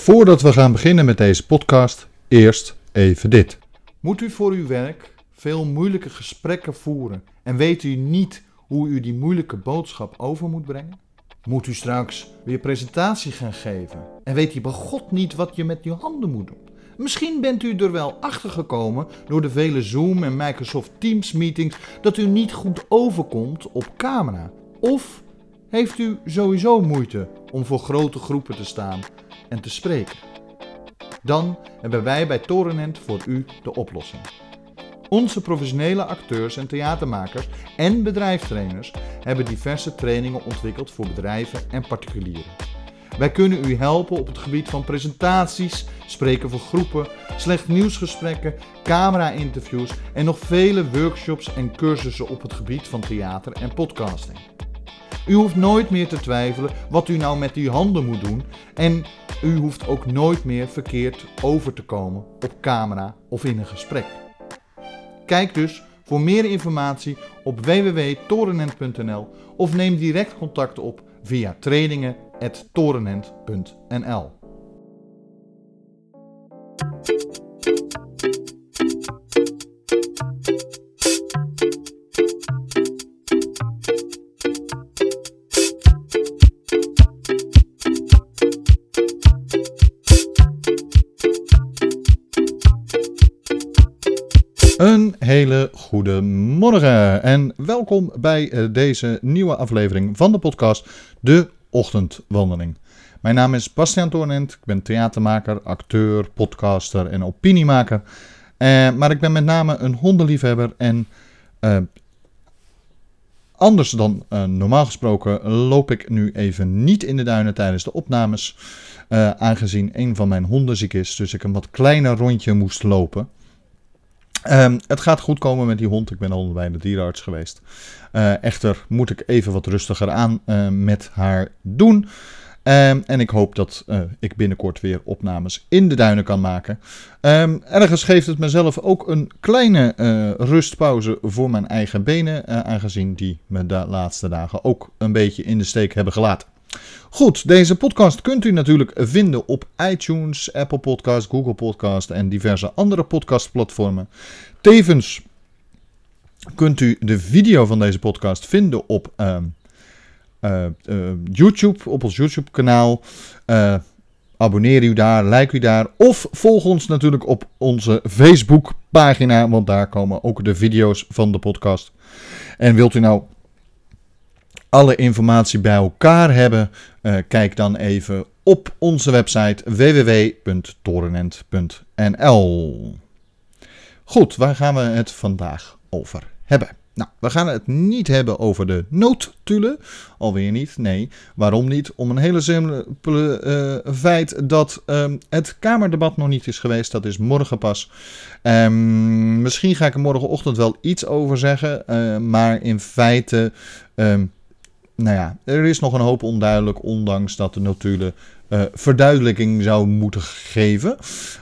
Voordat we gaan beginnen met deze podcast, eerst even dit. Moet u voor uw werk veel moeilijke gesprekken voeren en weet u niet hoe u die moeilijke boodschap over moet brengen? Moet u straks weer presentatie gaan geven en weet u bij God niet wat je met uw handen moet doen? Misschien bent u er wel achter gekomen door de vele Zoom en Microsoft Teams meetings dat u niet goed overkomt op camera. Of heeft u sowieso moeite om voor grote groepen te staan en te spreken? Dan hebben wij bij Torenent voor u de oplossing. Onze professionele acteurs en theatermakers en bedrijfstrainers hebben diverse trainingen ontwikkeld voor bedrijven en particulieren. Wij kunnen u helpen op het gebied van presentaties, spreken voor groepen, slecht nieuwsgesprekken, camera-interviews en nog vele workshops en cursussen op het gebied van theater en podcasting. U hoeft nooit meer te twijfelen wat u nou met uw handen moet doen en u hoeft ook nooit meer verkeerd over te komen op camera of in een gesprek. Kijk dus voor meer informatie op www.torenent.nl of neem direct contact op via trainingen.torenent.nl. Een hele goede morgen en welkom bij eh, deze nieuwe aflevering van de podcast De Ochtendwandeling. Mijn naam is Bastiaan Toornent, ik ben theatermaker, acteur, podcaster en opiniemaker. Eh, maar ik ben met name een hondenliefhebber en eh, anders dan eh, normaal gesproken loop ik nu even niet in de duinen tijdens de opnames. eh, aangezien een van mijn honden ziek is, dus ik een wat kleiner rondje moest lopen. Ehm, het gaat goed komen met die hond. Ik ben al bij de dierenarts geweest. Eh, echter moet ik even wat rustiger aan eh, met haar doen. Ehm, en ik hoop dat eh, ik binnenkort weer opnames in de duinen kan maken. Ehm, ergens geeft het mezelf ook een kleine rustpauze voor mijn eigen benen. aangezien die me de laatste dagen ook een beetje in de steek hebben gelaten. Goed, deze podcast kunt u natuurlijk vinden op iTunes, Apple Podcast, Google Podcast en diverse andere podcastplatformen. Tevens kunt u de video van deze podcast vinden op ehm, eh, eh, YouTube, op ons YouTube-kanaal. Eh, abonneer u daar, like u daar. Of volg ons natuurlijk op onze Facebook-pagina, want daar komen ook de video's van de podcast. En wilt u nou alle informatie bij elkaar hebben, eh, kijk dan even op onze website www.torenent.nl. Goed, waar gaan we het vandaag over hebben? Nou, we gaan het niet hebben over de noodtulen. Alweer niet, nee. Waarom niet? Om een hele simpele eh, feit dat ehm, het Kamerdebat nog niet is geweest. Dat is morgen pas. Ehm, misschien ga ik er morgenochtend wel iets over zeggen. eh, maar in feite... ehm, nou ja, er is nog een hoop onduidelijk, ondanks dat de notulen eh, verduidelijking zou moeten geven.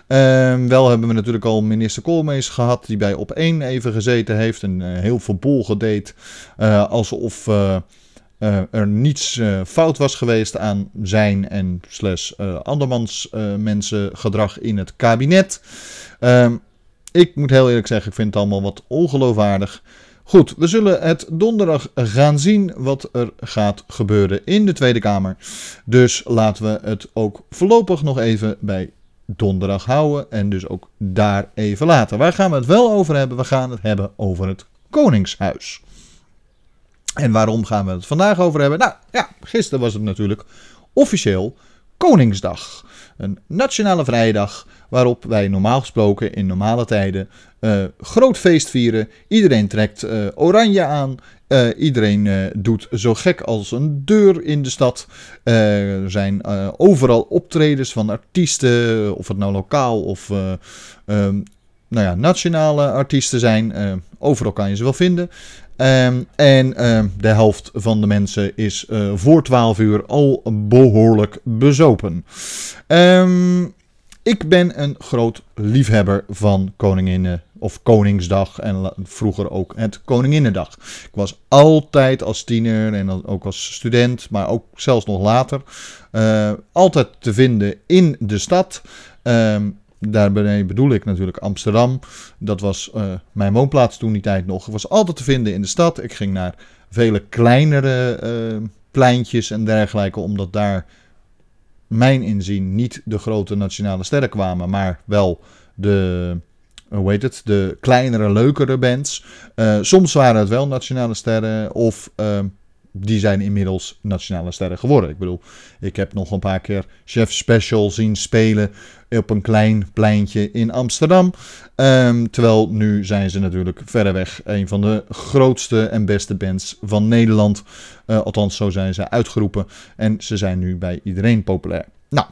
Ehm, wel hebben we natuurlijk al minister Koolmees gehad, die bij op één even gezeten heeft en eh, heel verbolgen deed, eh, alsof er niets fout was geweest aan zijn en slash andermans mensen gedrag in het kabinet. Ehm, ik moet heel eerlijk zeggen, ik vind het allemaal wat ongeloofwaardig. Goed, we zullen het donderdag gaan zien wat er gaat gebeuren in de Tweede Kamer. Dus laten we het ook voorlopig nog even bij donderdag houden en dus ook daar even laten. Waar gaan we het wel over hebben? We gaan het hebben over het Koningshuis. En waarom gaan we het vandaag over hebben? Nou ja, gisteren was het natuurlijk officieel Koningsdag. Een nationale vrijdag waarop wij normaal gesproken in normale tijden eh, groot feest vieren. Iedereen trekt eh, oranje aan. Eh, iedereen doet zo gek als een deur in de stad. Er zijn overal optredens van artiesten, of het nou lokaal of eh, ehm, nou ja, nationale artiesten zijn. Overal kan je ze wel vinden. Ehm, en ehm, de helft van de mensen is voor 12 uur al behoorlijk bezopen. Ik ben een groot liefhebber van koninginnen, of Koningsdag en vroeger ook het Koninginnedag. Ik was altijd als tiener en ook als student, maar ook zelfs nog later, uh, altijd te vinden in de stad. Um, Daarbij bedoel ik natuurlijk Amsterdam. Dat was uh, mijn woonplaats toen die tijd nog. Ik was altijd te vinden in de stad. Ik ging naar vele kleinere uh, pleintjes en dergelijke, omdat daar mijn inzien niet de grote nationale sterren kwamen, maar wel de, hoe heet het, de kleinere, leukere bands. Uh, soms waren het wel nationale sterren of uh, die zijn inmiddels nationale sterren geworden. Ik bedoel, ik heb nog een paar keer Chef Special zien spelen op een klein pleintje in Amsterdam. Um, terwijl nu zijn ze natuurlijk verreweg een van de grootste en beste bands van Nederland. Uh, althans, zo zijn ze uitgeroepen. En ze zijn nu bij iedereen populair. Nou,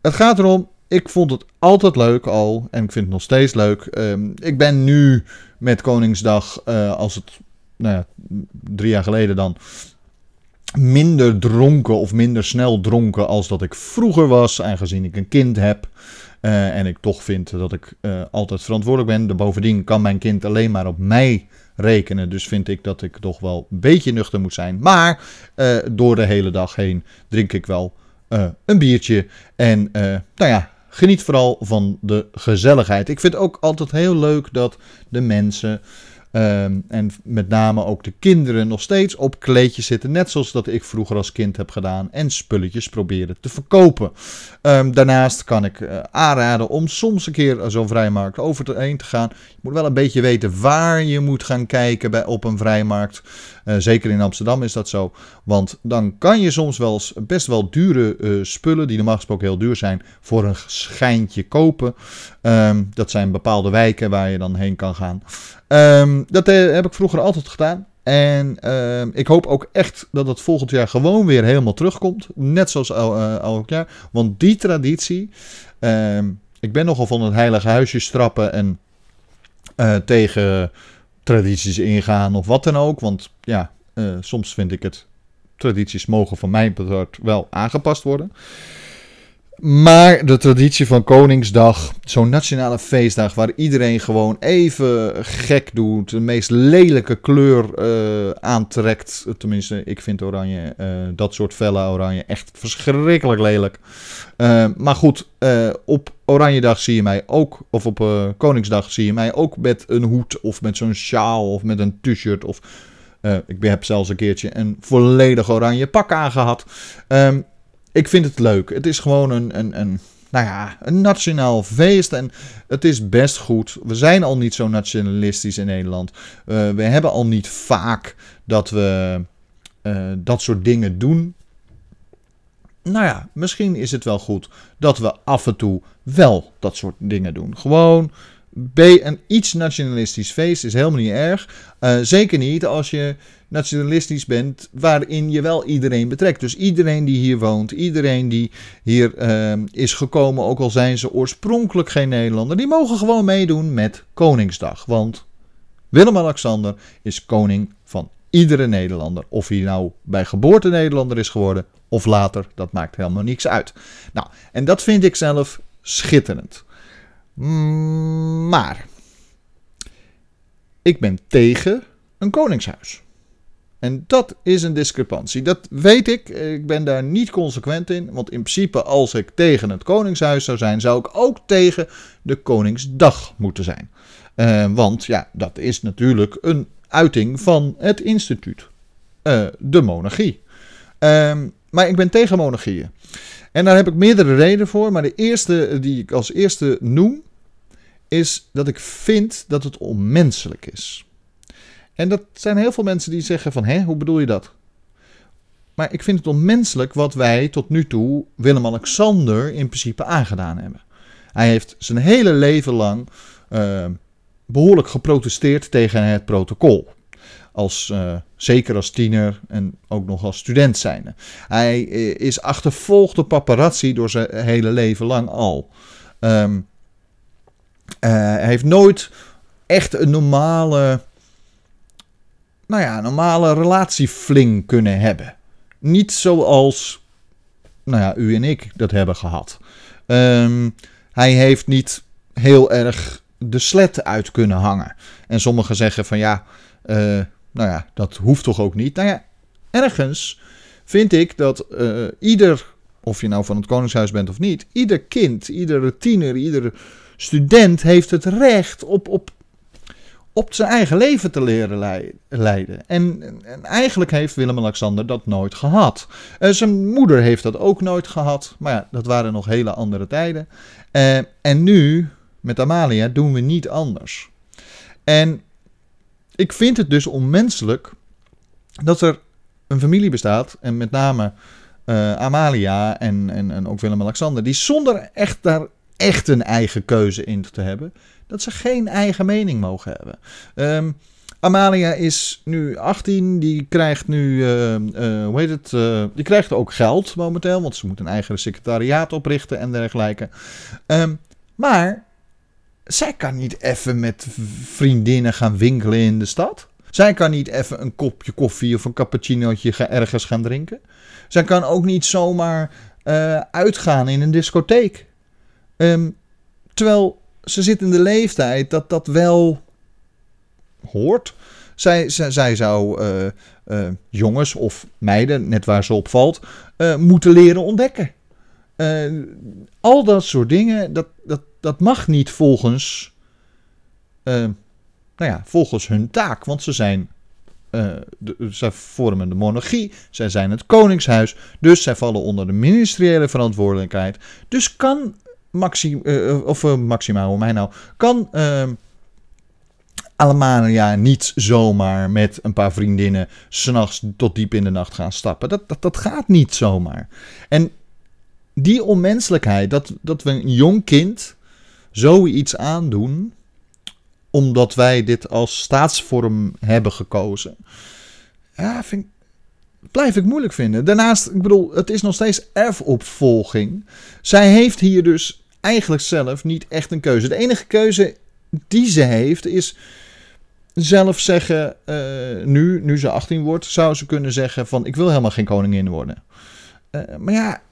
het gaat erom. Ik vond het altijd leuk al. En ik vind het nog steeds leuk. Um, ik ben nu met Koningsdag, uh, als het nou ja, drie jaar geleden dan minder dronken of minder snel dronken als dat ik vroeger was, aangezien ik een kind heb. Uh, en ik toch vind dat ik uh, altijd verantwoordelijk ben. Bovendien kan mijn kind alleen maar op mij rekenen. Dus vind ik dat ik toch wel een beetje nuchter moet zijn. Maar door de hele dag heen drink ik wel een biertje. En nou ja, geniet vooral van de gezelligheid. Ik vind ook altijd heel leuk dat de mensen Um, en met name ook de kinderen nog steeds op kleedjes zitten. Net zoals dat ik vroeger als kind heb gedaan. En spulletjes proberen te verkopen. Um, daarnaast kan ik uh, aanraden om soms een keer zo'n vrijmarkt over te, heen te gaan. Je moet wel een beetje weten waar je moet gaan kijken bij, op een vrijmarkt. Uh, zeker in Amsterdam is dat zo. Want dan kan je soms wel eens best wel dure uh, spullen, die normaal gesproken heel duur zijn, voor een schijntje kopen. Um, dat zijn bepaalde wijken waar je dan heen kan gaan. Um, dat uh, heb ik vroeger altijd gedaan. En uh, ik hoop ook echt dat het volgend jaar gewoon weer helemaal terugkomt. Net zoals el, uh, elk jaar. Want die traditie. Uh, ik ben nogal van het heilige huisje strappen en uh, tegen tradities ingaan of wat dan ook. Want ja, soms vind ik het. Tradities mogen van mijn part wel aangepast worden. Maar de traditie van Koningsdag, zo'n nationale feestdag waar iedereen gewoon even gek doet, de meest lelijke kleur uh, aantrekt. Tenminste, ik vind oranje, uh, dat soort felle oranje, echt verschrikkelijk lelijk. Uh, maar goed, op Oranjedag zie je mij ook, of op Koningsdag zie je mij ook met een hoed of met zo'n sjaal of met een t-shirt of... ik heb zelfs een keertje een volledig oranje pak aangehad. Um, ik vind het leuk. Het is gewoon een, een, een, nou ja, een nationaal feest. En het is best goed. We zijn al niet zo nationalistisch in Nederland. Uh, we hebben al niet vaak dat we uh, dat soort dingen doen. Nou ja, misschien is het wel goed dat we af en toe wel dat soort dingen doen. Gewoon een iets nationalistisch feest is helemaal niet erg. Uh, zeker niet als je nationalistisch bent, waarin je wel iedereen betrekt. Dus iedereen die hier woont, iedereen die hier uh, is gekomen, ook al zijn ze oorspronkelijk geen Nederlander, die mogen gewoon meedoen met Koningsdag. Want Willem-Alexander is koning van iedere Nederlander. Of hij nou bij geboorte Nederlander is geworden of later, dat maakt helemaal niks uit. Nou, en dat vind ik zelf schitterend. Maar ik ben tegen een koningshuis. En dat is een discrepantie. Dat weet ik. Ik ben daar niet consequent in. Want in principe, als ik tegen het Koningshuis zou zijn, zou ik ook tegen de Koningsdag moeten zijn. Uh, want ja, dat is natuurlijk een uiting van het instituut. Uh, de monarchie. Uh, maar ik ben tegen monarchieën. En daar heb ik meerdere redenen voor. Maar de eerste die ik als eerste noem, is dat ik vind dat het onmenselijk is. En dat zijn heel veel mensen die zeggen van, hè, hoe bedoel je dat? Maar ik vind het onmenselijk wat wij tot nu toe Willem-Alexander in principe aangedaan hebben. Hij heeft zijn hele leven lang uh, behoorlijk geprotesteerd tegen het protocol. Als, uh, zeker als tiener en ook nog als student zijnde. Hij eh, is achtervolgd door paparazzi door zijn hele leven lang al. Um, uh, hij heeft nooit echt een normale nou ja, normale relatiefling kunnen hebben. Niet zoals nou ja, u en ik dat hebben gehad. Um, hij heeft niet heel erg de slet uit kunnen hangen. En sommigen zeggen van ja, uh, nou ja, dat hoeft toch ook niet. Nou ja, ergens vind ik dat uh, ieder, of je nou van het Koningshuis bent of niet, ieder kind, iedere tiener, iedere student heeft het recht op, op, op zijn eigen leven te leren leiden. En, en eigenlijk heeft Willem-Alexander dat nooit gehad. Uh, zijn moeder heeft dat ook nooit gehad, maar ja, dat waren nog hele andere tijden. Uh, en nu, met Amalia, doen we niet anders. En ik vind het dus onmenselijk dat er een familie bestaat, en met name uh, Amalia en, en, en ook Willem-Alexander, die zonder echt daar echt een eigen keuze in te hebben, dat ze geen eigen mening mogen hebben. Um, Amalia is nu 18, die krijgt nu, uh, uh, hoe heet het, die krijgt ook geld momenteel, want ze moet een eigen secretariaat oprichten en dergelijke. Um, maar zij kan niet even met vriendinnen gaan winkelen in de stad. Zij kan niet even een kopje koffie of een cappuccinootje ergens gaan drinken. Zij kan ook niet zomaar uitgaan in een discotheek. Um, terwijl ze zit in de leeftijd dat dat wel hoort. Zij, zij, zou uh, uh, jongens of meiden, net waar ze op valt, uh, moeten leren ontdekken. al dat soort dingen, dat, dat, dat mag niet volgens, nou ja, volgens hun taak. Want ze zijn de, zij vormen de monarchie, zij zijn het koningshuis, dus zij vallen onder de ministeriële verantwoordelijkheid. Dus kan Maxi, uh, of uh, Maxima, hoe mij nou, kan uh, Alemania niet zomaar met een paar vriendinnen s'nachts tot diep in de nacht gaan stappen. Dat, dat, dat gaat niet zomaar. En die onmenselijkheid, dat, dat we een jong kind zoiets aandoen, omdat wij dit als staatsvorm hebben gekozen, ja, vind, blijf ik moeilijk vinden. Daarnaast, ik bedoel, het is nog steeds erfopvolging. Zij heeft hier dus eigenlijk zelf niet echt een keuze. De enige keuze die ze heeft is zelf zeggen, uh, nu, nu ze 18 wordt, zou ze kunnen zeggen van ik wil helemaal geen koningin worden. Uh, maar ja,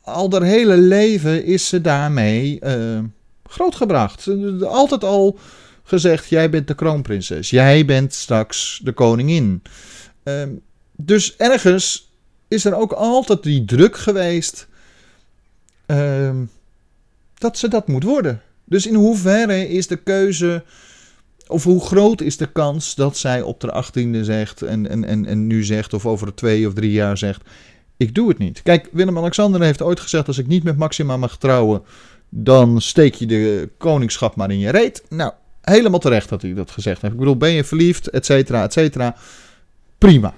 al haar hele leven is ze daarmee uh, grootgebracht. Altijd al gezegd, jij bent de kroonprinses. Jij bent straks de koningin. Ehm, dus ergens is er ook altijd die druk geweest... Ehm, dat ze dat moet worden. Dus in hoeverre is de keuze, of hoe groot is de kans dat zij op de achttiende zegt en, en, en, en nu zegt, of over twee of drie jaar zegt, ik doe het niet. Kijk, Willem-Alexander heeft ooit gezegd, als ik niet met Maxima mag trouwen, dan steek je de koningschap maar in je reet. Nou, helemaal terecht dat hij dat gezegd heeft. Ik bedoel, ben je verliefd, et cetera, et cetera. Prima.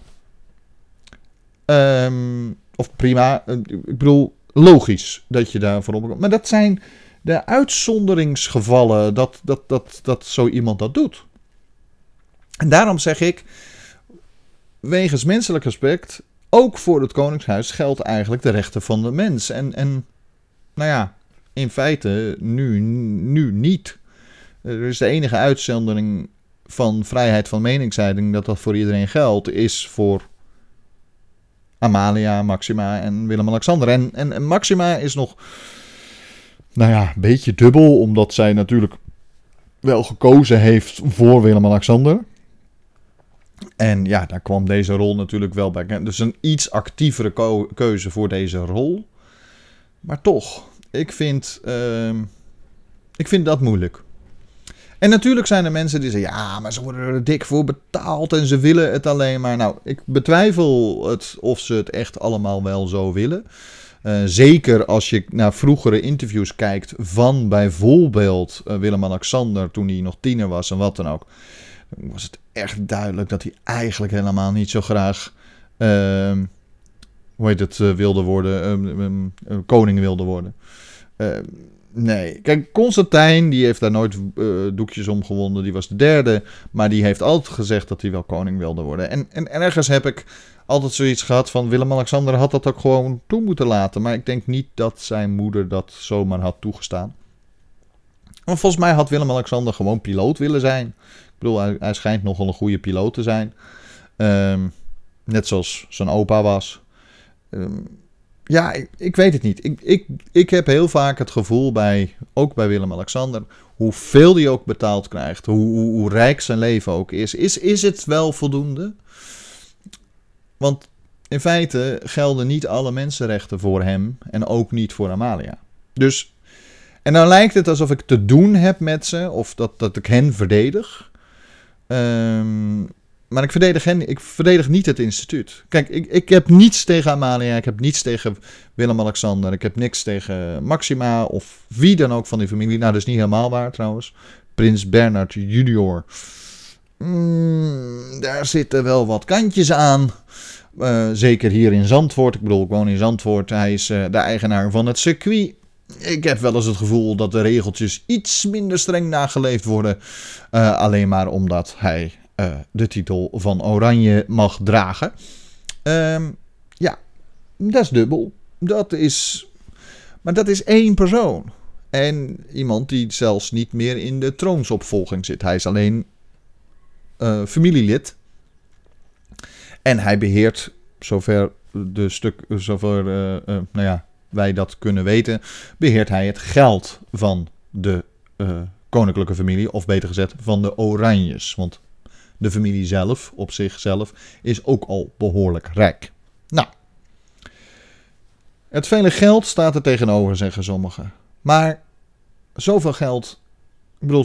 Um, of prima, ik bedoel, logisch dat je daarvoor opkomt. Maar dat zijn de uitzonderingsgevallen dat, dat, dat, dat zo iemand dat doet. En daarom zeg ik, wegens menselijk aspect, ook voor het Koningshuis geldt eigenlijk de rechten van de mens. En, en nou ja, in feite nu, nu niet. Er is de enige uitzondering van vrijheid van meningsuiting dat dat voor iedereen geldt, is voor Amalia, Maxima en Willem-Alexander. En, en, Maxima is nog, nou ja, een beetje dubbel, omdat zij natuurlijk wel gekozen heeft voor Willem-Alexander. En ja, daar kwam deze rol natuurlijk wel bij. Dus een iets actievere keuze voor deze rol. Maar toch, ik vind, uh, ik vind dat moeilijk. En natuurlijk zijn er mensen die zeggen: ja, maar ze worden er dik voor betaald en ze willen het alleen maar. Nou, ik betwijfel het of ze het echt allemaal wel zo willen. Uh, zeker als je naar vroegere interviews kijkt van bijvoorbeeld uh, Willem-Alexander toen hij nog tiener was en wat dan ook. Was het echt duidelijk dat hij eigenlijk helemaal niet zo graag. Uh, hoe heet het, uh, wilde worden, ehm, ehm, koning wilde worden. Nee, kijk, Constantijn, die heeft daar nooit doekjes om gewonnen. Die was de derde. Maar die heeft altijd gezegd dat hij wel koning wilde worden. En, en ergens heb ik altijd zoiets gehad van Willem-Alexander had dat ook gewoon toe moeten laten. Maar ik denk niet dat zijn moeder dat zomaar had toegestaan. Volgens mij had Willem-Alexander gewoon piloot willen zijn. Ik bedoel, hij, hij schijnt nogal een goede piloot te zijn. Net zoals zijn opa was. Um, ja, ik, ik, weet het niet. Ik, ik, ik heb heel vaak het gevoel bij ook bij Willem-Alexander, hoeveel hij ook betaald krijgt, hoe, hoe, hoe, rijk zijn leven ook is, is, is het wel voldoende? Want in feite gelden niet alle mensenrechten voor hem en ook niet voor Amalia. Dus, en dan lijkt het alsof ik te doen heb met ze, of dat, dat ik hen verdedig. Um, maar ik verdedig, hen, ik verdedig niet het instituut. Kijk, ik, ik heb niets tegen Amalia. Ik heb niets tegen Willem-Alexander. Ik heb niks tegen Maxima of wie dan ook van die familie. Nou, dat is niet helemaal waar trouwens. Prins Bernard junior. Mm, daar zitten wel wat kantjes aan. Uh, zeker hier in Zandvoort. Ik bedoel, ik woon in Zandvoort. Hij is uh, de eigenaar van het circuit. Ik heb wel eens het gevoel dat de regeltjes iets minder streng nageleefd worden. Uh, alleen maar omdat hij uh, de titel van Oranje mag dragen. Um, ja, dat is dubbel. Dat is. Maar dat is één persoon. En iemand die zelfs niet meer in de troonsopvolging zit. Hij is alleen uh, familielid. En hij beheert, zover, de stuk, zover uh, nou ja, wij dat kunnen weten, beheert hij het geld van de koninklijke familie. Of beter gezegd, van de Oranjes. Want de familie zelf, op zichzelf, is ook al behoorlijk rijk. Nou, het vele geld staat er tegenover, zeggen sommigen. Maar zoveel geld, ik bedoel,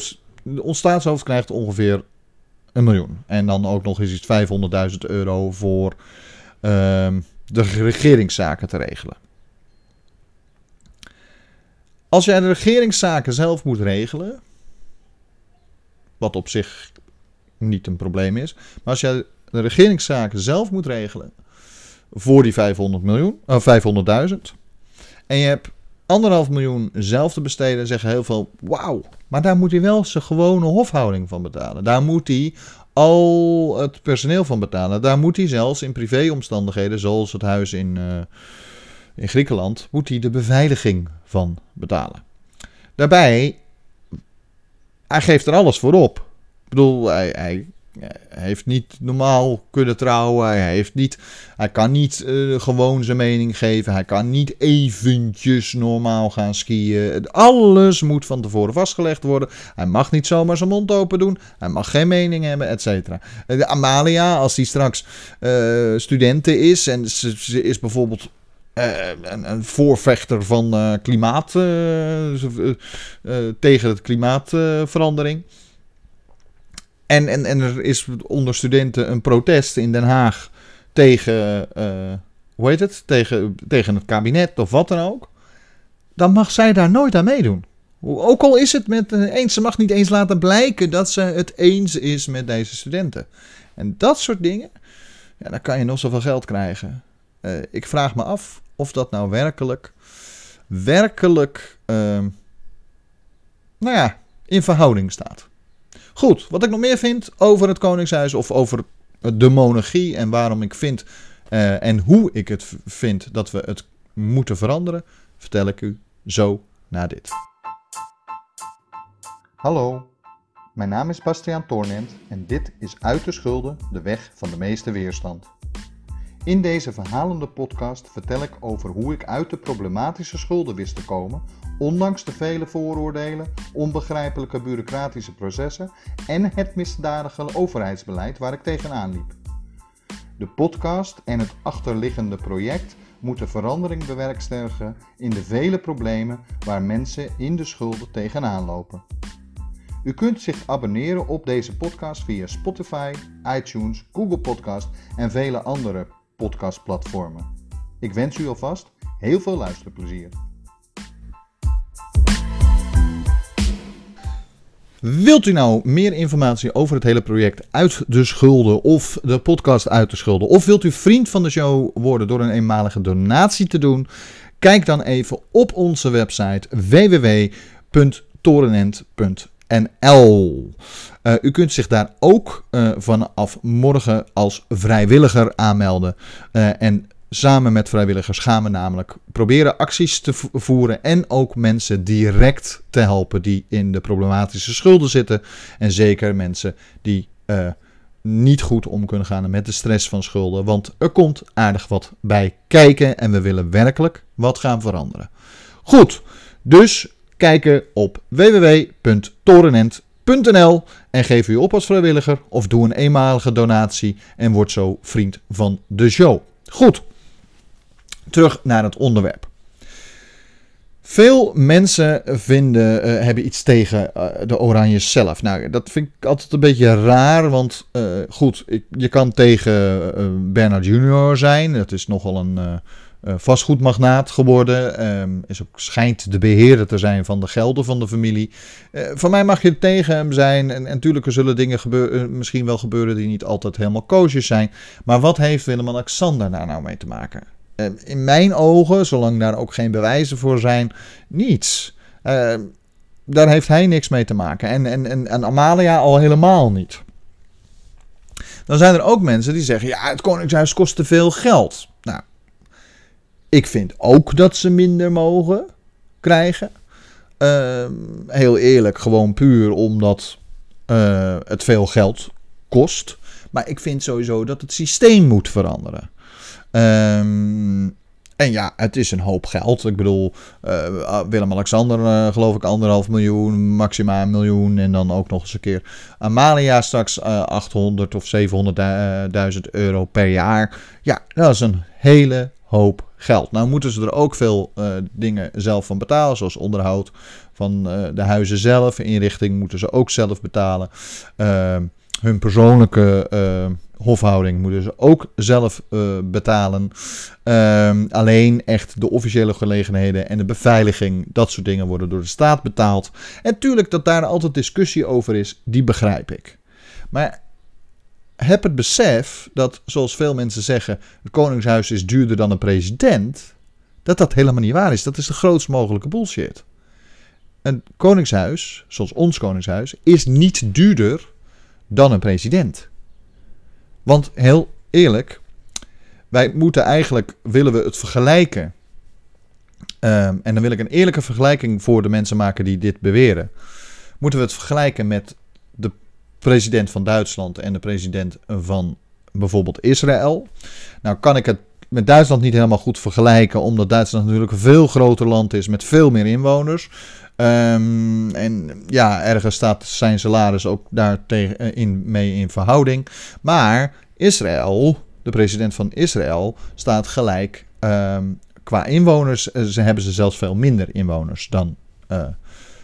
ons staatshoofd krijgt ongeveer een miljoen. En dan ook nog eens iets 500.000 euro voor uh, de regeringszaken te regelen. Als jij de regeringszaken zelf moet regelen, wat op zich niet een probleem is. Maar als je de regeringszaken zelf moet regelen voor die 500 miljoen, of uh, 500.000, en je hebt anderhalf miljoen zelf te besteden, zeggen heel veel, wauw, maar daar moet hij wel zijn gewone hofhouding van betalen. Daar moet hij al het personeel van betalen. Daar moet hij zelfs in privéomstandigheden, zoals het huis in, uh, in Griekenland, moet hij de beveiliging van betalen. Daarbij, hij geeft er alles voor op bedoel, hij, heeft niet normaal kunnen trouwen. Hij, heeft niet, hij kan niet uh, gewoon zijn mening geven. Hij kan niet eventjes normaal gaan skiën. Alles moet van tevoren vastgelegd worden. Hij mag niet zomaar zijn mond open doen. Hij mag geen mening hebben, et cetera. Amalia, als die straks uh, studenten is en ze, is bijvoorbeeld een, een, voorvechter van klimaat, tegen het klimaatverandering. En, en, en er is onder studenten een protest in Den Haag tegen, uh, hoe heet het? Tegen, tegen het kabinet of wat dan ook. Dan mag zij daar nooit aan meedoen. Ook al is het met eens, ze mag niet eens laten blijken dat ze het eens is met deze studenten. En dat soort dingen, ja, dan kan je nog zoveel geld krijgen. Uh, ik vraag me af of dat nou werkelijk, werkelijk, uh, nou ja, in verhouding staat. Goed, wat ik nog meer vind over het Koningshuis of over de monarchie en waarom ik vind uh, en hoe ik het vind dat we het moeten veranderen, vertel ik u zo na dit. Hallo, mijn naam is Bastiaan Toornent en dit is Uit de Schulden, de weg van de meeste weerstand. In deze verhalende podcast vertel ik over hoe ik uit de problematische schulden wist te komen ondanks de vele vooroordelen, onbegrijpelijke bureaucratische processen en het misdadige overheidsbeleid waar ik tegenaan liep. De podcast en het achterliggende project moeten verandering bewerkstelligen in de vele problemen waar mensen in de schulden tegenaan lopen. U kunt zich abonneren op deze podcast via Spotify, iTunes, Google Podcast en vele andere podcastplatformen. Ik wens u alvast heel veel luisterplezier. Wilt u nou meer informatie over het hele project Uit de Schulden of de podcast Uit de Schulden? Of wilt u vriend van de show worden door een eenmalige donatie te doen? Kijk dan even op onze website www.torenent.nl. Uh, u kunt zich daar ook uh, vanaf morgen als vrijwilliger aanmelden. Uh, en Samen met vrijwilligers gaan we namelijk proberen acties te voeren en ook mensen direct te helpen die in de problematische schulden zitten. En zeker mensen die uh, niet goed om kunnen gaan met de stress van schulden. Want er komt aardig wat bij kijken en we willen werkelijk wat gaan veranderen. Goed, dus kijken op www.torenent.nl en geef u op als vrijwilliger of doe een eenmalige donatie en word zo vriend van de show. Goed, terug naar het onderwerp. Veel mensen vinden, uh, hebben iets tegen uh, de Oranjes zelf. Nou, dat vind ik altijd een beetje raar. Want uh, goed, je kan tegen Bernard Junior zijn. Dat is nogal een vastgoedmagnaat geworden. Um, is ook, schijnt de beheerder te zijn van de gelden van de familie. voor mij mag je tegen hem zijn. En, natuurlijk zullen dingen gebeuren, misschien wel gebeuren die niet altijd helemaal koosjes zijn. Maar wat heeft Willem-Alexander daar nou mee te maken? Uh, in mijn ogen, zolang daar ook geen bewijzen voor zijn, niets. Uh, daar heeft hij niks mee te maken. En, en, en, en Amalia al helemaal niet. Dan zijn er ook mensen die zeggen: ja, het Koningshuis kost te veel geld. Nou, ik vind ook dat ze minder mogen krijgen. Uh, heel eerlijk, gewoon puur omdat het veel geld kost. Maar ik vind sowieso dat het systeem moet veranderen. Um, en ja, het is een hoop geld. Ik bedoel, uh, Willem-Alexander uh, geloof ik anderhalf miljoen, maximaal een miljoen. En dan ook nog eens een keer Amalia straks uh, 800 of 700.000 euro per jaar. Ja, dat is een hele hoop geld. Nou moeten ze er ook veel dingen zelf van betalen, zoals onderhoud van de huizen zelf. Inrichting moeten ze ook zelf betalen. Uh, hun persoonlijke hofhouding moeten ze ook zelf uh, betalen. Um, alleen echt de officiële gelegenheden en de beveiliging, dat soort dingen worden door de staat betaald. En natuurlijk dat daar altijd discussie over is, die begrijp ik. Maar heb het besef dat, zoals veel mensen zeggen, het Koningshuis is duurder dan een president. Dat dat helemaal niet waar is. Dat is de grootst mogelijke bullshit. Een koningshuis, zoals ons koningshuis, is niet duurder dan een president. Want heel eerlijk, wij moeten eigenlijk, willen we het vergelijken. Um, en dan wil ik een eerlijke vergelijking voor de mensen maken die dit beweren. Moeten we het vergelijken met de president van Duitsland en de president van bijvoorbeeld Israël. Nou kan ik het met Duitsland niet helemaal goed vergelijken, omdat Duitsland natuurlijk een veel groter land is met veel meer inwoners. Um, en ja, ergens staat zijn salaris ook daar tegen, eh, in, mee in verhouding. Maar Israël, de president van Israël, staat gelijk um, qua inwoners. Eh, ze hebben ze zelfs veel minder inwoners dan uh,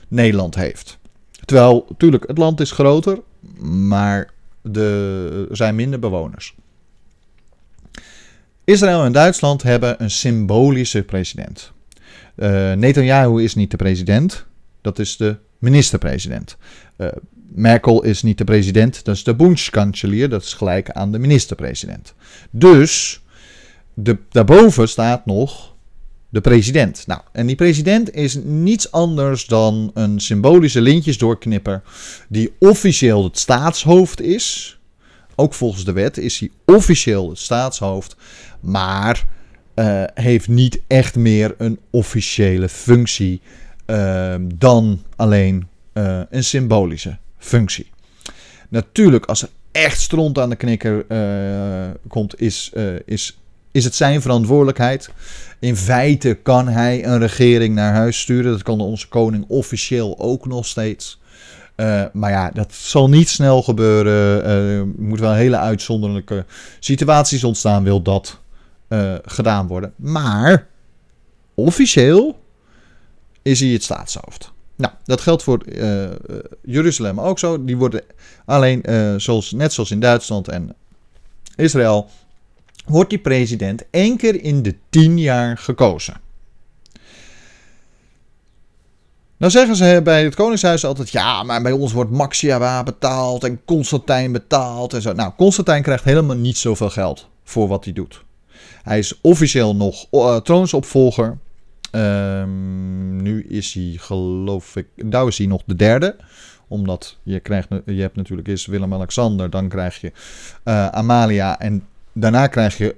Nederland heeft. Terwijl, natuurlijk, het land is groter, maar de, er zijn minder bewoners. Israël en Duitsland hebben een symbolische president. Uh, Netanyahu is niet de president, dat is de minister-president. Uh, Merkel is niet de president, dat is de Bundskanselier, dat is gelijk aan de minister-president. Dus de, daarboven staat nog de president. Nou, en die president is niets anders dan een symbolische lintjesdoorknipper die officieel het staatshoofd is. Ook volgens de wet is hij officieel het staatshoofd, maar uh, heeft niet echt meer een officiële functie uh, dan alleen uh, een symbolische functie. Natuurlijk, als er echt stront aan de knikker komt, is, is, is het zijn verantwoordelijkheid. In feite kan hij een regering naar huis sturen. Dat kan onze koning officieel ook nog steeds. Uh, maar ja, dat zal niet snel gebeuren. Er moet wel hele uitzonderlijke situaties ontstaan, wil dat uh, gedaan worden. Maar officieel is hij het staatshoofd. Nou, dat geldt voor Jeruzalem ook zo. Die worden alleen, zoals, net zoals in Duitsland en Israël, wordt die president één keer in de tien jaar gekozen. Nou zeggen ze bij het Koningshuis altijd: ja, maar bij ons wordt Maxia betaald en Constantijn betaald en zo. Nou, Constantijn krijgt helemaal niet zoveel geld voor wat hij doet. Hij is officieel nog uh, troonsopvolger. Um, nu is hij, geloof ik, nou is hij nog de derde. Omdat je, krijgt, je hebt natuurlijk eerst Willem-Alexander, dan krijg je uh, Amalia. En daarna krijg je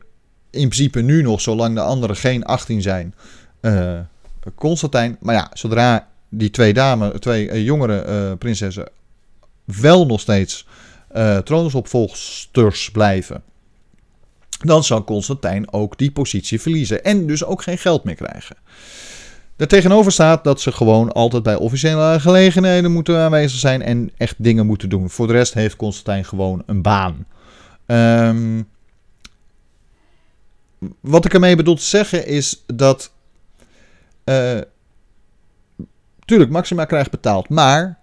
in principe nu nog, zolang de anderen geen 18 zijn, uh, Constantijn. Maar ja, zodra die twee dames, twee jongere prinsessen wel nog steeds troonsopvolgsters blijven dan zal Constantijn ook die positie verliezen en dus ook geen geld meer krijgen. Daartegenover staat dat ze gewoon altijd bij officiële gelegenheden moeten aanwezig zijn en echt dingen moeten doen. Voor de rest heeft Constantijn gewoon een baan. Um, wat ik ermee bedoel te zeggen is dat. Tuurlijk, Maxima krijgt betaald. Maar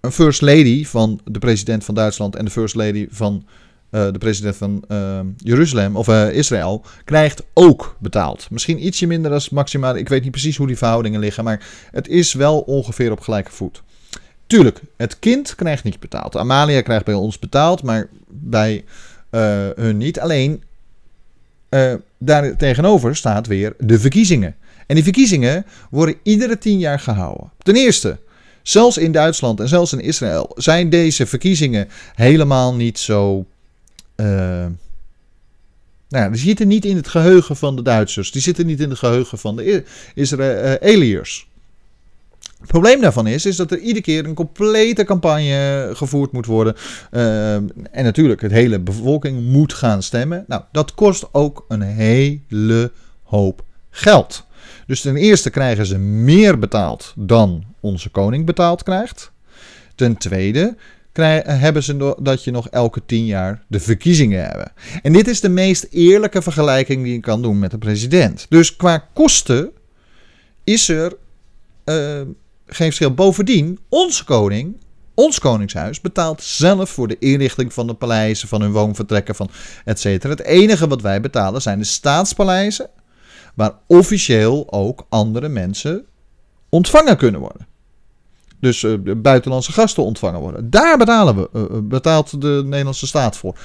een first lady van de president van Duitsland en de first lady van uh, de president van uh, Jeruzalem of uh, Israël krijgt ook betaald. Misschien ietsje minder als Maxima. Ik weet niet precies hoe die verhoudingen liggen, maar het is wel ongeveer op gelijke voet. Tuurlijk, het kind krijgt niet betaald. Amalia krijgt bij ons betaald, maar bij hun niet. Alleen daar tegenover staat weer de verkiezingen. En die verkiezingen worden iedere tien jaar gehouden. Ten eerste, zelfs in Duitsland en zelfs in Israël zijn deze verkiezingen helemaal niet zo. Uh, nou die zitten niet in het geheugen van de Duitsers. Die zitten niet in het geheugen van de Israëliërs. Het probleem daarvan is, is dat er iedere keer een complete campagne gevoerd moet worden. Uh, en natuurlijk, het hele bevolking moet gaan stemmen. Nou, dat kost ook een hele hoop geld. Dus ten eerste krijgen ze meer betaald dan onze koning betaald krijgt. Ten tweede hebben ze dat je nog elke tien jaar de verkiezingen hebben. En dit is de meest eerlijke vergelijking die je kan doen met de president. Dus qua kosten is er uh, geen verschil. Bovendien, onze koning, ons koningshuis, betaalt zelf voor de inrichting van de paleizen, van hun woonvertrekken, van et cetera. Het enige wat wij betalen zijn de staatspaleizen, waar officieel ook andere mensen ontvangen kunnen worden. Dus uh, buitenlandse gasten ontvangen worden. Daar betalen we, uh, betaalt de Nederlandse staat voor.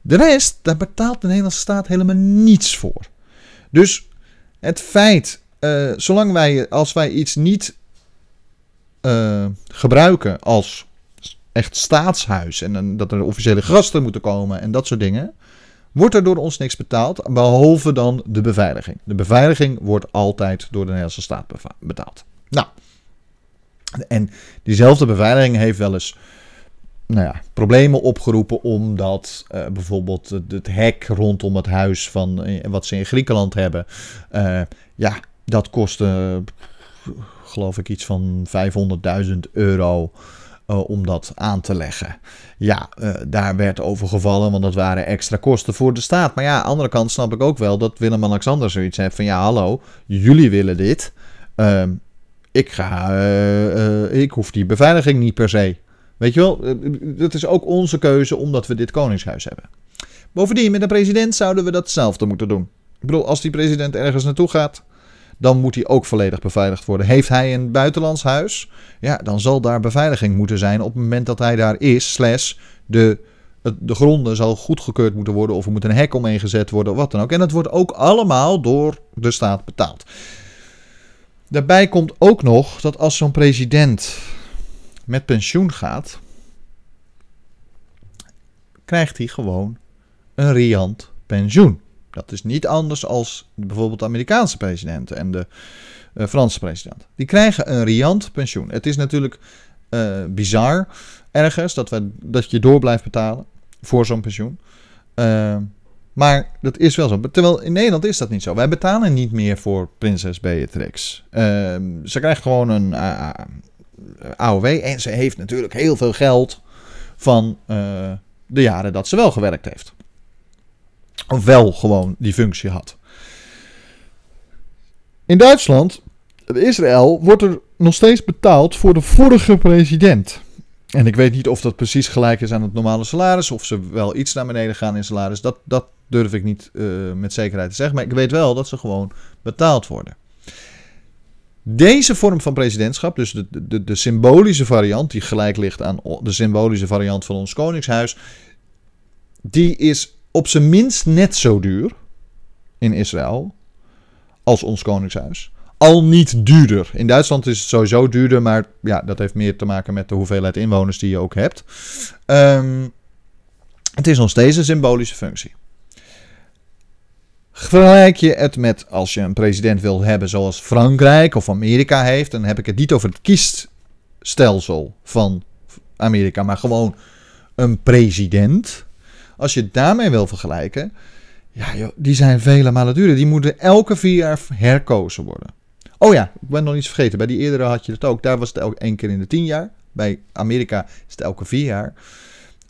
De rest, daar betaalt de Nederlandse staat helemaal niets voor. Dus het feit, zolang wij, als wij iets niet gebruiken als echt staatshuis en dat er officiële gasten moeten komen en dat soort dingen, wordt er door ons niks betaald, behalve dan de beveiliging. De beveiliging wordt altijd door de Nederlandse staat betaald. Nou, en diezelfde beveiliging heeft wel eens nou ja, problemen opgeroepen omdat uh, bijvoorbeeld het, hek rondom het huis van uh, wat ze in Griekenland hebben, uh, ja, dat kostte geloof ik iets van 500.000 euro uh, om dat aan te leggen. Ja, uh, daar werd over gevallen, want dat waren extra kosten voor de staat. Maar ja, aan de andere kant snap ik ook wel dat Willem-Alexander zoiets heeft van... ja, hallo, jullie willen dit. Uh, ik, ga, uh, ik hoef die beveiliging niet per se. Weet je wel, dat is ook onze keuze omdat we dit koningshuis hebben. Bovendien, met de president zouden we datzelfde moeten doen. Ik bedoel, als die president ergens naartoe gaat dan moet hij ook volledig beveiligd worden. Heeft hij een buitenlands huis, ja, dan zal daar beveiliging moeten zijn op het moment dat hij daar is, slash de, de gronden zal goedgekeurd moeten worden of er moet een hek omheen gezet worden of wat dan ook. En dat wordt ook allemaal door de staat betaald. Daarbij komt ook nog dat als zo'n president met pensioen gaat, krijgt hij gewoon een riant pensioen. Dat is niet anders als bijvoorbeeld de Amerikaanse president en de uh, Franse president. Die krijgen een riant pensioen. Het is natuurlijk uh, bizar ergens dat, we, dat je door blijft betalen voor zo'n pensioen. Uh, maar dat is wel zo. Terwijl in Nederland is dat niet zo. Wij betalen niet meer voor prinses Beatrix. ze krijgt gewoon een AOW en ze heeft natuurlijk heel veel geld van de jaren dat ze wel gewerkt heeft wel gewoon die functie had. In Duitsland, Israël, wordt er nog steeds betaald voor de vorige president. En ik weet niet of dat precies gelijk is aan het normale salaris, of ze wel iets naar beneden gaan in salaris. Dat, dat durf ik niet uh, met zekerheid te zeggen, maar ik weet wel dat ze gewoon betaald worden. Deze vorm van presidentschap, dus de, de, de symbolische variant, die gelijk ligt aan de symbolische variant van ons koningshuis, die is op zijn minst net zo duur in Israël als ons koningshuis. Al niet duurder. In Duitsland is het sowieso duurder, maar ja, dat heeft meer te maken met de hoeveelheid inwoners die je ook hebt. Um, het is nog steeds een symbolische functie. Vergelijk je het met als je een president wil hebben zoals Frankrijk of Amerika heeft, dan heb ik het niet over het kiesstelsel van Amerika, maar gewoon een president. Als je daarmee wil vergelijken, ja, die zijn vele malen duurder. Die moeten elke vier jaar herkozen worden. Oh ja, ik ben nog iets vergeten. Bij die eerdere had je het ook. Daar was het elke één keer in de tien jaar. Bij Amerika is het elke vier jaar.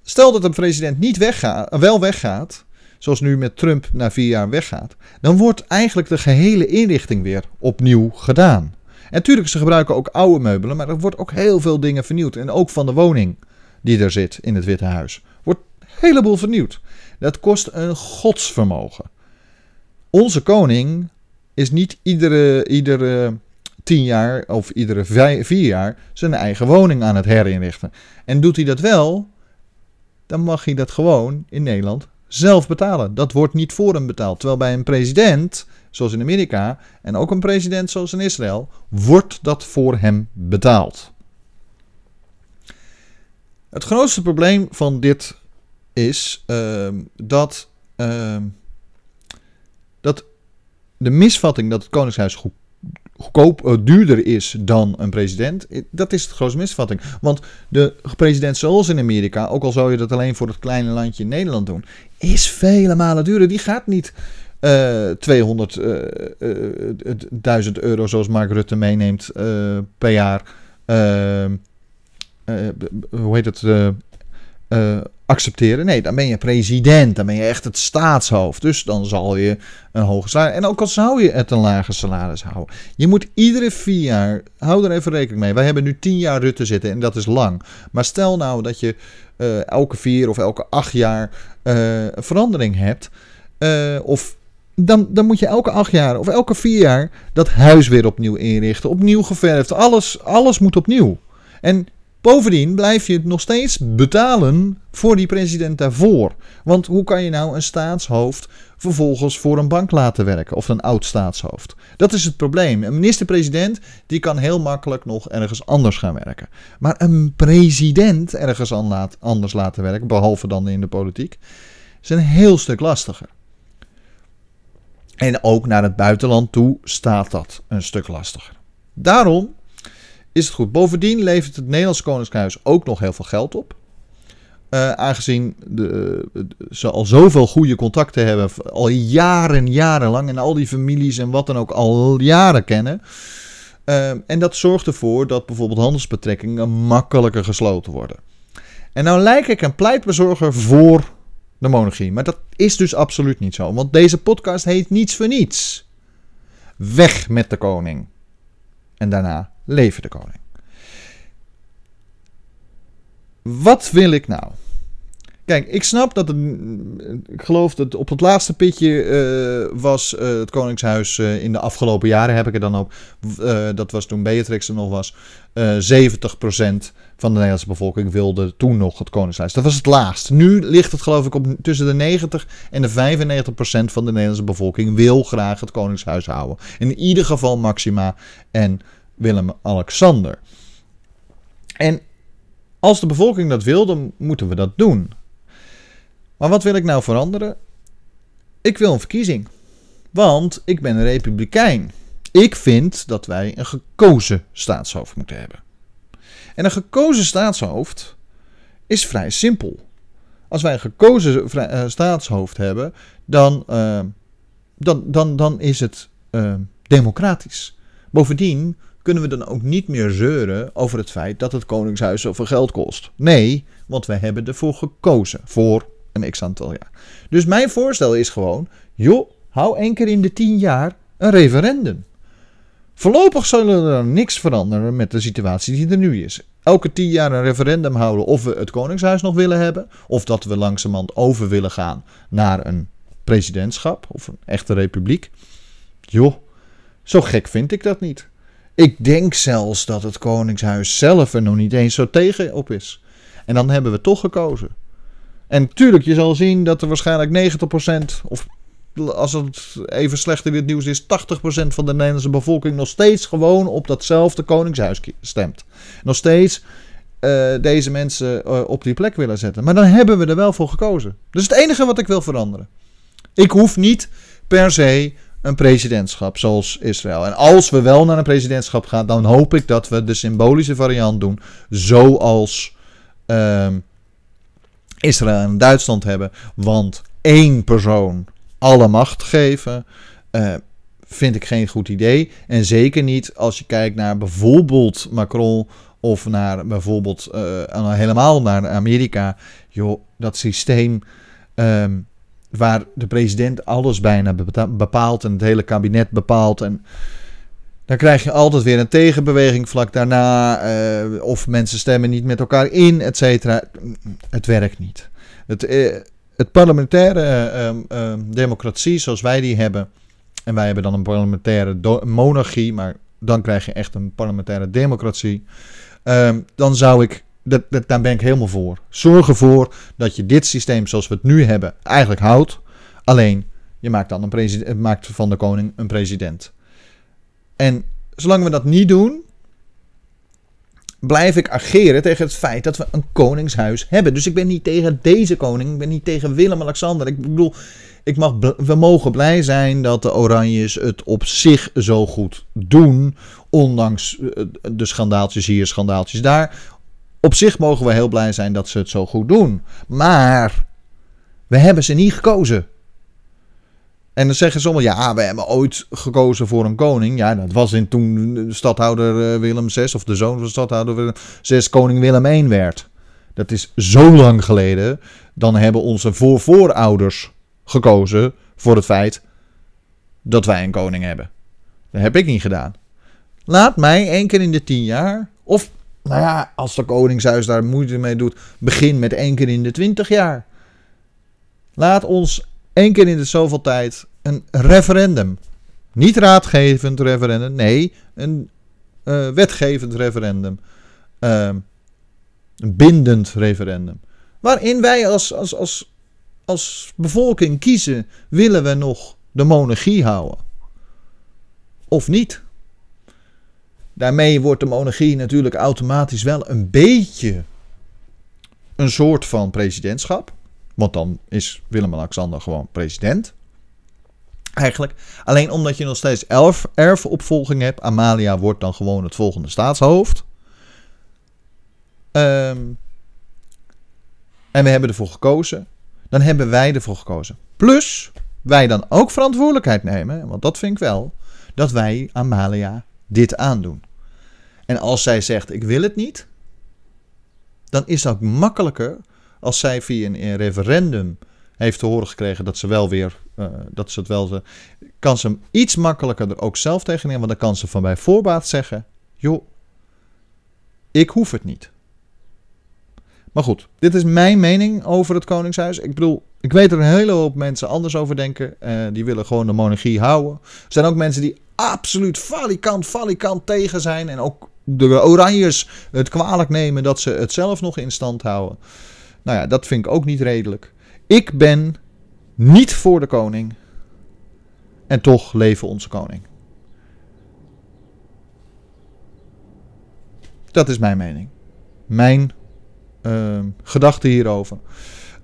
Stel dat een president niet weggaat, wel weggaat, zoals nu met Trump na vier jaar weggaat, dan wordt eigenlijk de gehele inrichting weer opnieuw gedaan. En natuurlijk, ze gebruiken ook oude meubelen, maar er wordt ook heel veel dingen vernieuwd. En ook van de woning die er zit in het Witte Huis. Heleboel vernieuwd. Dat kost een godsvermogen. Onze koning is niet iedere, iedere tien jaar of iedere vier jaar zijn eigen woning aan het herinrichten. En doet hij dat wel, dan mag hij dat gewoon in Nederland zelf betalen. Dat wordt niet voor hem betaald. Terwijl bij een president, zoals in Amerika, en ook een president zoals in Israël, wordt dat voor hem betaald. Het grootste probleem van dit is uh, dat, uh, dat de misvatting dat het Koningshuis goed, uh, duurder is dan een president, dat is de grootste misvatting. Want de president zoals in Amerika, ook al zou je dat alleen voor het kleine landje Nederland doen, is vele malen duurder. Die gaat niet uh, 200.000 euro zoals Mark Rutte meeneemt per jaar. Uh, hoe heet het? Accepteren. Nee, dan ben je president, dan ben je echt het staatshoofd. Dus dan zal je een hoger salaris. En ook al zou je het een lager salaris houden. Je moet iedere vier jaar, hou er even rekening mee. Wij hebben nu tien jaar Rutte zitten en dat is lang. Maar stel nou dat je uh, elke vier of elke acht jaar uh, verandering hebt. Uh, of dan, dan moet je elke acht jaar of elke vier jaar dat huis weer opnieuw inrichten. Opnieuw geverfd. Alles, alles moet opnieuw. En Bovendien blijf je nog steeds betalen voor die president daarvoor. Want hoe kan je nou een staatshoofd vervolgens voor een bank laten werken? Of een oud staatshoofd? Dat is het probleem. Een minister-president die kan heel makkelijk nog ergens anders gaan werken. Maar een president ergens anders laten werken, behalve dan in de politiek, is een heel stuk lastiger. En ook naar het buitenland toe staat dat een stuk lastiger. Daarom is het goed. Bovendien levert het Nederlands Koningshuis ook nog heel veel geld op. Uh, aangezien de, ze al zoveel goede contacten hebben, al jaren, jarenlang, en al die families en wat dan ook al jaren kennen. Uh, en dat zorgt ervoor dat bijvoorbeeld handelsbetrekkingen makkelijker gesloten worden. En nou lijk ik een pleitbezorger voor de monarchie, maar dat is dus absoluut niet zo, want deze podcast heet niets voor niets. Weg met de koning. En daarna leven de koning. Wat wil ik nou? Kijk, ik snap dat het. Ik geloof dat op het laatste pitje uh, was uh, het Koningshuis uh, in de afgelopen jaren, heb ik er dan ook. dat was toen Beatrix er nog was. 70% van de Nederlandse bevolking wilde toen nog het Koningshuis. Dat was het laatst. Nu ligt het, geloof ik, op tussen de 90 en de 95% van de Nederlandse bevolking wil graag het Koningshuis houden. In ieder geval Maxima en Willem-Alexander. En als de bevolking dat wil, dan moeten we dat doen. Maar wat wil ik nou veranderen? Ik wil een verkiezing. Want ik ben een republikein. Ik vind dat wij een gekozen staatshoofd moeten hebben. En een gekozen staatshoofd is vrij simpel. Als wij een gekozen uh, staatshoofd hebben, dan, uh, dan, dan, dan is het uh, democratisch. Bovendien kunnen we dan ook niet meer zeuren over het feit dat het Koningshuis zoveel geld kost. Nee, want wij hebben ervoor gekozen voor een x aantal jaar. Dus mijn voorstel is gewoon, joh, hou één keer in de tien jaar een referendum. Voorlopig zullen er niks veranderen met de situatie die er nu is. Elke tien jaar een referendum houden of we het Koningshuis nog willen hebben, of dat we langzamerhand over willen gaan naar een presidentschap of een echte republiek. Joh, zo gek vind ik dat niet. Ik denk zelfs dat het Koningshuis zelf er nog niet eens zo tegen op is. En dan hebben we toch gekozen. En natuurlijk, je zal zien dat er waarschijnlijk 90%, of als het even slechter weer het nieuws is, 80% van de Nederlandse bevolking nog steeds gewoon op datzelfde Koningshuis stemt. Nog steeds uh, deze mensen uh, op die plek willen zetten. Maar dan hebben we er wel voor gekozen. Dus het enige wat ik wil veranderen. Ik hoef niet per se een presidentschap zoals Israël. En als we wel naar een presidentschap gaan, dan hoop ik dat we de symbolische variant doen. Zoals um, Israël en Duitsland hebben. Want één persoon alle macht geven. Uh, vind ik geen goed idee. En zeker niet als je kijkt naar bijvoorbeeld Macron of naar bijvoorbeeld uh, helemaal naar Amerika. Joh, dat systeem ehm, waar de president alles bijna bepaalt en het hele kabinet bepaalt. En dan krijg je altijd weer een tegenbeweging vlak daarna. Uh, of mensen stemmen niet met elkaar in, et cetera. Het werkt niet. Het, uh, het parlementaire uh, democratie zoals wij die hebben. En wij hebben dan een parlementaire monarchie. Maar dan krijg je echt een parlementaire democratie. Ehm, dan zou ik. Dat, dat, daar ben ik helemaal voor. Zorg ervoor dat je dit systeem zoals we het nu hebben eigenlijk houdt. Alleen je maakt dan een president, maakt van de koning een president. En zolang we dat niet doen, blijf ik ageren tegen het feit dat we een koningshuis hebben. Dus ik ben niet tegen deze koning, ik ben niet tegen Willem-Alexander. Ik bedoel, ik mag, we mogen blij zijn dat de Oranjes het op zich zo goed doen. Ondanks eh, de schandaaltjes hier, schandaaltjes daar. Op zich mogen we heel blij zijn dat ze het zo goed doen. Maar we hebben ze niet gekozen. En dan zeggen sommigen, ja, we hebben ooit gekozen voor een koning. Ja, dat was in toen de stadhouder eh, Willem VI, of de zoon van stadhouder Willem VI, koning Willem I werd. Dat is zo lang geleden. Dan hebben onze voorvoorouders gekozen voor het feit dat wij een koning hebben. Dat heb ik niet gedaan. Laat mij één keer in de tien jaar, of nou ja, als de koningshuis daar moeite mee doet, begin met één keer in de twintig jaar. Laat ons één keer in de zoveel tijd een referendum. Niet raadgevend referendum, nee, een uh, wetgevend referendum. Uh, een bindend referendum. Waarin wij als, als, als, als bevolking kiezen: willen we nog de monarchie houden? Of niet? Daarmee wordt de monarchie natuurlijk automatisch wel een beetje een soort van presidentschap. Want dan is Willem-Alexander gewoon president. Eigenlijk. Alleen omdat je nog steeds elf erfopvolging hebt. Amalia wordt dan gewoon het volgende staatshoofd. Um, en we hebben ervoor gekozen. Dan hebben wij ervoor gekozen. Plus, wij dan ook verantwoordelijkheid nemen. Want dat vind ik wel. Dat wij Amalia dit aandoen. En als zij zegt: Ik wil het niet. Dan is dat makkelijker als zij via een referendum heeft te horen gekregen dat ze wel weer, uh, dat ze het wel, kan ze iets makkelijker er ook zelf tegen nemen, want dan kan ze van bij voorbaat zeggen, joh, ik hoef het niet. Maar goed, dit is mijn mening over het Koningshuis. Ik bedoel, ik weet er een hele hoop mensen anders over denken. Uh, die willen gewoon de monarchie houden. Er zijn ook mensen die absoluut falikant, falikant tegen zijn. En ook de Oranjes het kwalijk nemen dat ze het zelf nog in stand houden. Nou ja, dat vind ik ook niet redelijk. Ik ben niet voor de koning. En toch leven onze koning. Dat is mijn mening. Mijn uh, gedachte hierover.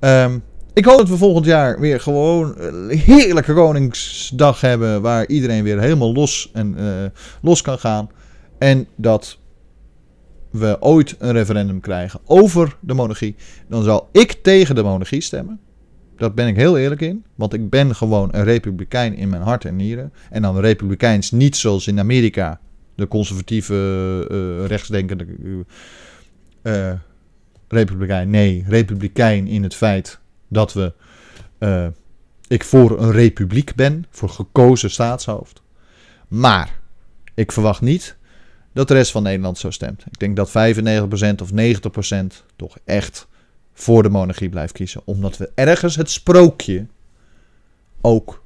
Uh, ik hoop dat we volgend jaar weer gewoon een heerlijke Koningsdag hebben. Waar iedereen weer helemaal los, en, uh, los kan gaan. En dat we ooit een referendum krijgen over de monarchie, dan zal ik tegen de monarchie stemmen. Dat ben ik heel eerlijk in. Want ik ben gewoon een republikein in mijn hart en nieren. En dan republikeins niet zoals in Amerika. De conservatieve, uh, rechtsdenkende uh, republikein. Nee, republikein in het feit dat we, uh, ik voor een republiek ben. Voor gekozen staatshoofd. Maar ik verwacht niet dat de rest van Nederland zo stemt. Ik denk dat 95% of 90% toch echt voor de monarchie blijft kiezen. Omdat we ergens het sprookje ook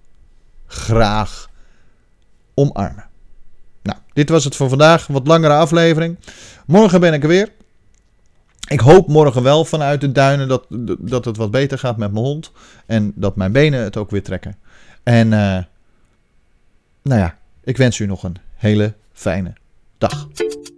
graag omarmen. Nou, dit was het voor vandaag. Wat langere aflevering. Morgen ben ik er weer. Ik hoop morgen wel vanuit de duinen dat, dat het wat beter gaat met mijn hond. En dat mijn benen het ook weer trekken. En uh, nou ja, ik wens u nog een hele fijne Dag.